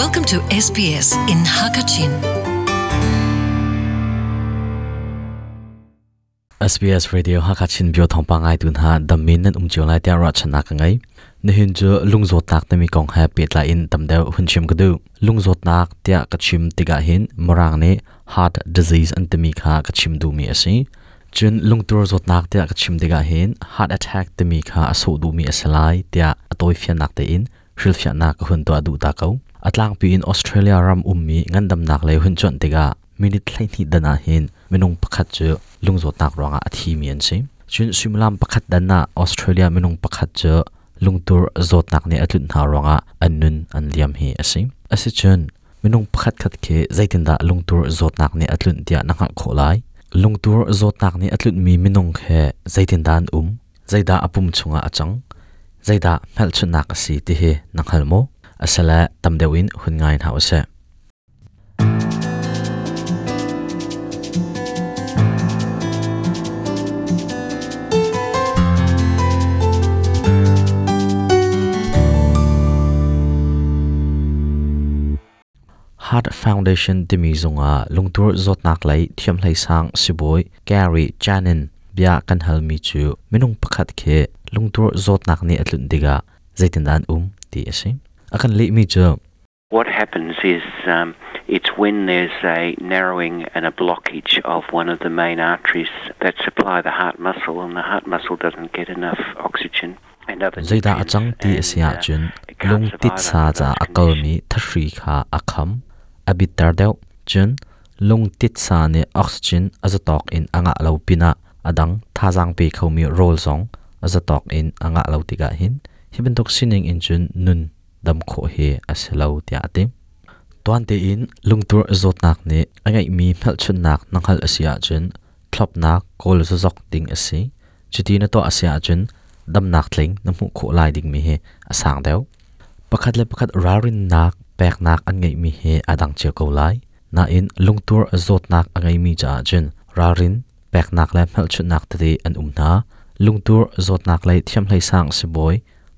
Welcome to SBS in Hakachin. SBS Radio Hakachin bio thong pa ngai tun ha the min nan umchiu lai tia ra chana ka ngai ne hin chu lungzo tak te mi kong ha pe tla in tam deu hun chim ka du lungzo tak tia ka chim tiga hin morang ne heart disease an te mi kha ka chim du mi asi chun lungtur zot nak tia ka chim tiga hin heart attack te mi kha aso du mi asalai tia atoi fian nak te in hril fian nak hun to adu ta kau atlang pi in Australia ram ummi ngandam nak le hun chon tiga minute thlai ni dana hin minung pakhat chu lungzo tak ronga athi mian si chun simlam pakhat dana Australia minung pakhat chu lungtur zot nak ne atlut na ronga annun an liam hi asi asi chun minung pakhat khat ke zaitin da lungtur zot nak ne atlun tia nanga kholai lungtur zot nak ne atlut mi minung khe zaitin dan um zaida apum chunga achang zaida mel chun nak asi ti he nanghal mo asala tamdewin hun ngai na ase Heart Foundation timi zunga lungtur zot nak lai thiam lai sang siboi Gary Janin bia kan hal mi chu minung pakhat khe lungtur zot nak ni atlun diga zaitin dan um ti ase akan le mi chu What happens is um, it's when there's a narrowing and a blockage of one of the main arteries that supply the heart muscle, and the heart muscle doesn't get enough oxygen. and other zaida nutrients, achang ti asia chun lung tit sa cha akal mi thri kha akham abitar deu chun lung tit sa ne oxygen azatok in anga lo pina adang thajang pe khomi rol song azatok in anga lo tiga hin hiben tok sining in chun nun ดัำโคเฮอาเซลาวเตียติตอนเตอินลุงตัวจดนักนี่อันไงมีเมลชนนักนั่งหัลอาเซียจนทลับนักกอลสซอกดิงอาศิจุดที่นั่นตัวอาเซียจนดัำนักทิงน้ำหูโคลายดิงมีเฮอาสังเดียวประคัดและประคัดรารินนักแปกนักอันไงมีเฮอาดังเชียวกอลไลน่าอินลุงตัวจดนักอันไงมีจ่าจนรารินแปกนักและเมลชนนักตีอันอุ่มนาลุงตัวจดนักเลยเทียมเลยสร้างสบอย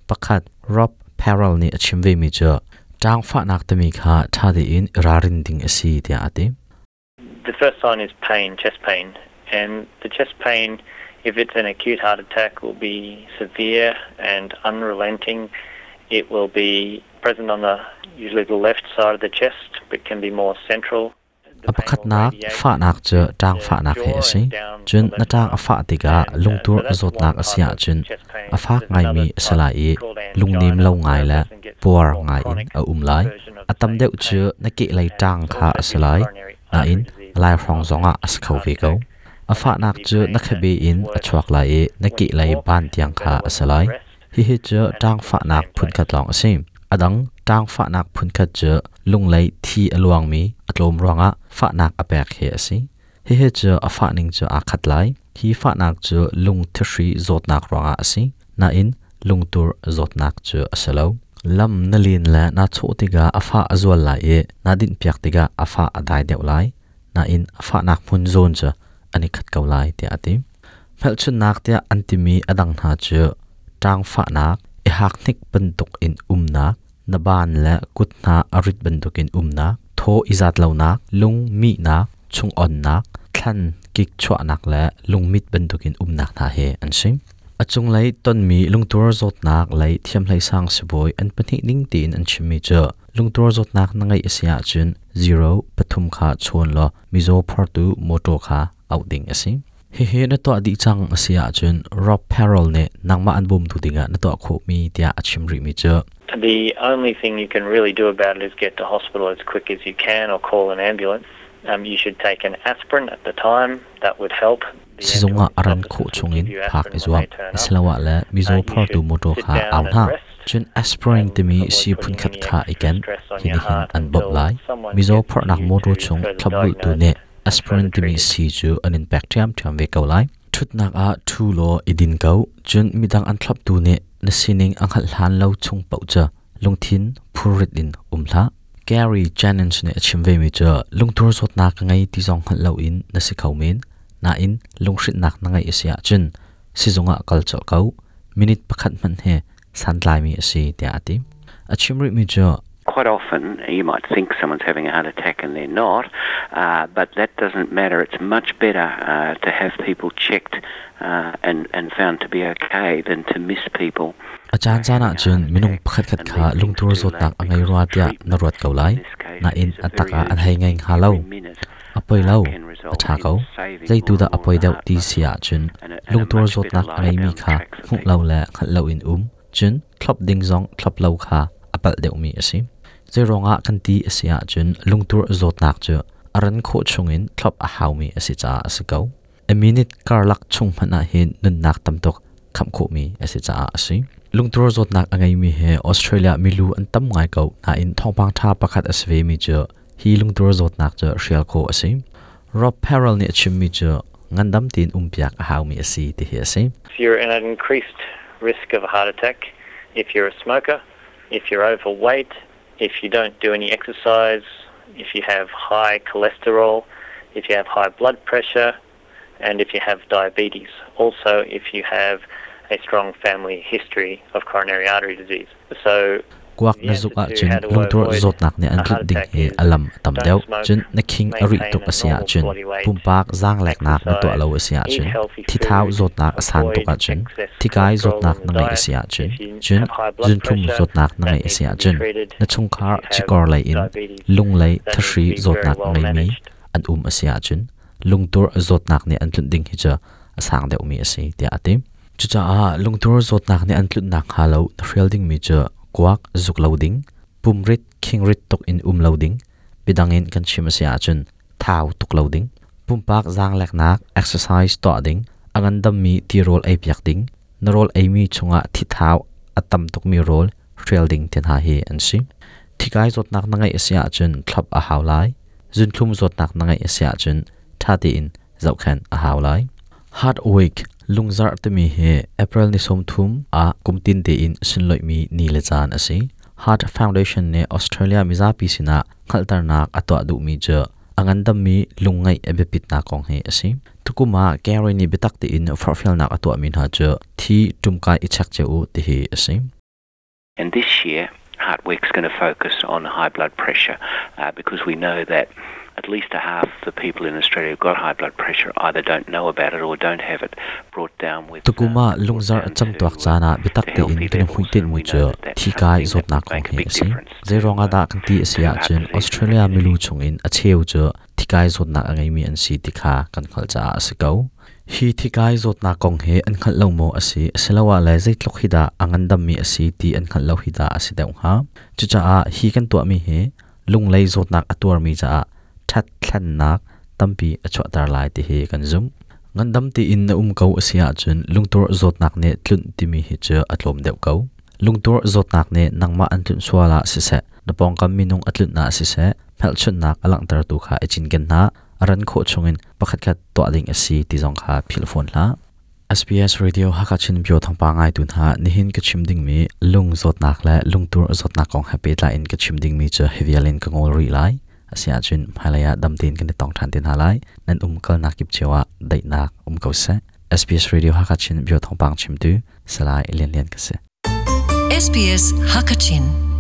ประคัดรอบ parallel ni mi cha tang fa nak mi kha tha in rarin ding The first sign is pain, chest pain, and the chest pain, if it's an acute heart attack, will be severe and unrelenting. It will be present on the usually the left side of the chest, but can be more central. The pain apakhat will nak radiate fa nak che tang fa nak he asi chun na tang afa tiga lungtur zot nak asia chun afak ngai mi salai lungnim lo ngai la por ngai in a um lai atam deuh chu na ki lai tang kha asalai na in lai rong zonga as khau ve ko afa nak chu na khabe in achwak lai e na ki lai ban tiang kha asalai hi hi chu tang fa nak phun khat long asim adang tang fa nak phun khat chu lung lai thi aluang mi, atlom ronga fa nak apek he asi. Hi hi chu afa ning chu a khat lai. Hi fa nak chu lung thri zot nak ronga asi. Na in lung tur zot nak chu asalo. Lam na lin la na chu tiga afa azwal lai e na din piak tiga afa adai deu lai. Na in afa nak mun zon cha ani khat kau lai ti ati. Phal chun nak tia antimi adang na chu tang fa nak e hak nik banduk in um nak. Na ban la kut na arit banduk in um nak tho izat lo nak lung mi nak chung on nak thlan kik chwa nak la lung mit banduk in um nak na he an sim achung lai ton mi lungtur zot nak lai thiam lai sang siboi an pani ning tin an chimi cha lungtur zot nak na ngai asia chun zero pathum kha chon lo mizo phartu moto kha outing asi he he na to adi chang asia chun rob ne nangma an bum tu dinga na to kho mi tia mi cha The only thing you can really do about it is get to hospital as quick as you can or call an ambulance. Um, you should take an aspirin at the time. That would help. Sizonga aran kho chungin phak aspirin when izwam they turn up. islawa la mizo you tu moto kha aw na chun aspirin mi si phun khat kha extra ikan hini hin an bob lai someone mizo gets phar nak moto chung tu ne aspirin to te mi treated. an chu anin bacterium thiam ve kau lai. Thutnak a thu lo idin kau. Chun midang an thlap tu ne, na sining ang hal han lo chung pau cha. Lungthin phurit in umla Gary Jennings ne achim ve mi cha. Lungtur zot nak ngai ti jong hal lo in, na si khau min na in lungshit nak na ngai asia chun. Si zonga kal chal kau. Minute pakhat man he, san lai mi asi te ati achim ri mi cha quite often you might think someone's having a heart attack and they're not, uh, but that doesn't matter. It's much better uh, to have people checked uh, and, and found to be okay than to miss people. อาจารย์จานาจุนมินุงพัดขัดขาลุงทุรสตักอังไงรัวเตียนรวดเกาไลนาอินอัตตกาอันไฮไงฮาเลาอปอยเลาอัชาเขาใจตูดาอปอยเดาตีเสียจุนลุงทุรสตักอังไงมีขาหุกเลาและขัดเลาอินอุ้มจุนคลับดิงซองคลับเลาขา apal deuh mi asim zai ronga kan ti asia chun lungtur zot nak chu. Aran kho chungin thlop a hau mi asi cha asi kau. A minute karlak chung mana hin nun nak tam tok kham kho mi asi cha asi lungtur zot nak angai mi he australia milu an tam ngai kau na in thongpang tha pakhat asve mi chu. Hi lungtur zot nak chu rial kho asi rob perel ni chim mi chu ngandam tin umpiak a hau mi asi ti he asi you're in an increased risk of a heart attack, if you're a smoker, if you're overweight, if you don't do any exercise, if you have high cholesterol, if you have high blood pressure, and if you have diabetes. Also, if you have a strong family history of coronary artery disease. So, kwak na zuka chun lungtur zot nak ne an thut ding he alam tam deu chun na king ari tok asia chun pumpak zang lek nak na to alo asia chun thi thau zot nak asan tok a chun thi kai zot nak na ngai asia chun chun jun thum zot nak na ngai asia chun na chung khar chikor lai in lung lai thri zot nak ngai mi an um asia chun lungtur zot nak ne an thut ding hi cha asang deu mi asi ti ati chu cha a lungtur zot nak ne an thut nak halo real ding mi cha kuak zuk loading pumrit kingrit tok in um loading pidangin kan chimasia chun thau tuk loading pumpak zang lek nak exercise to ding, angan dam mi ti rol ai piak ding, na rol ai mi chunga thi thau atam tuk mi rol real ding ten ha hi an si thikai zot nak na ngai asia chun thlap a haulai zun thlum zot nak na ngai asia chun thati in zau khan a haulai hard week lungzar te mi he april ni som thum a kumtin te in sinloi mi ni le chan ase heart foundation ne australia miza pi sina khaltar nak atwa du mi je angandam mi lungai ebe pit na kong he ase tukuma kare ni betak te in farfel nak atwa min ha je thi tumkai ichak che u te he ase And this year, Heart Week's going to focus on high blood pressure uh, because we know that at least a half the people in Australia who've got high blood pressure either don't know about it or don't have it brought down with. tukuma lungzar acham tuak chana bitak te in kan hui tin mu chu thi kai zot na kong he ase ze ronga da kan ti asia chen australia milu chungin a cheu chu thi kai zot na angai mi an si tikha kan khal cha ase kau hi thi kai zot na kong he an khal lo mo ase selawa la zai tlok hida angan dam mi ase ti an khal lo hida ase deu ha chu cha a hi kan to mi he lung lei zot nak atur mi cha that thlan nak tampi achwa tar lai ti hi kan zum. Ngan dam ti in na um ko asia chun lungtur zot nak ne tlun ti mi hi che atlom deu kau. Lungtur zot nak ne nangma an tlun swala si se. Na pong kam minung atlun na si se. Phel chun nak alang tar tu kha echin gen na. Aran kho chungin pakhat khat to ading asi ti jong kha phil phone la. SBS radio hakachin bio thangpa ngai tun ha. Nihin ka chimding mi lung zot nak la, lungtur zot nak kong happy la in ka chimding mi cha hevialin ka ngol ri lai. Asia chun halaya damtin kan tong than tin halai nan um kal nakip chewa dai nak um ko se SBS radio hakachin bio thangpang chimtu salai lian lian ka se SBS Hakachin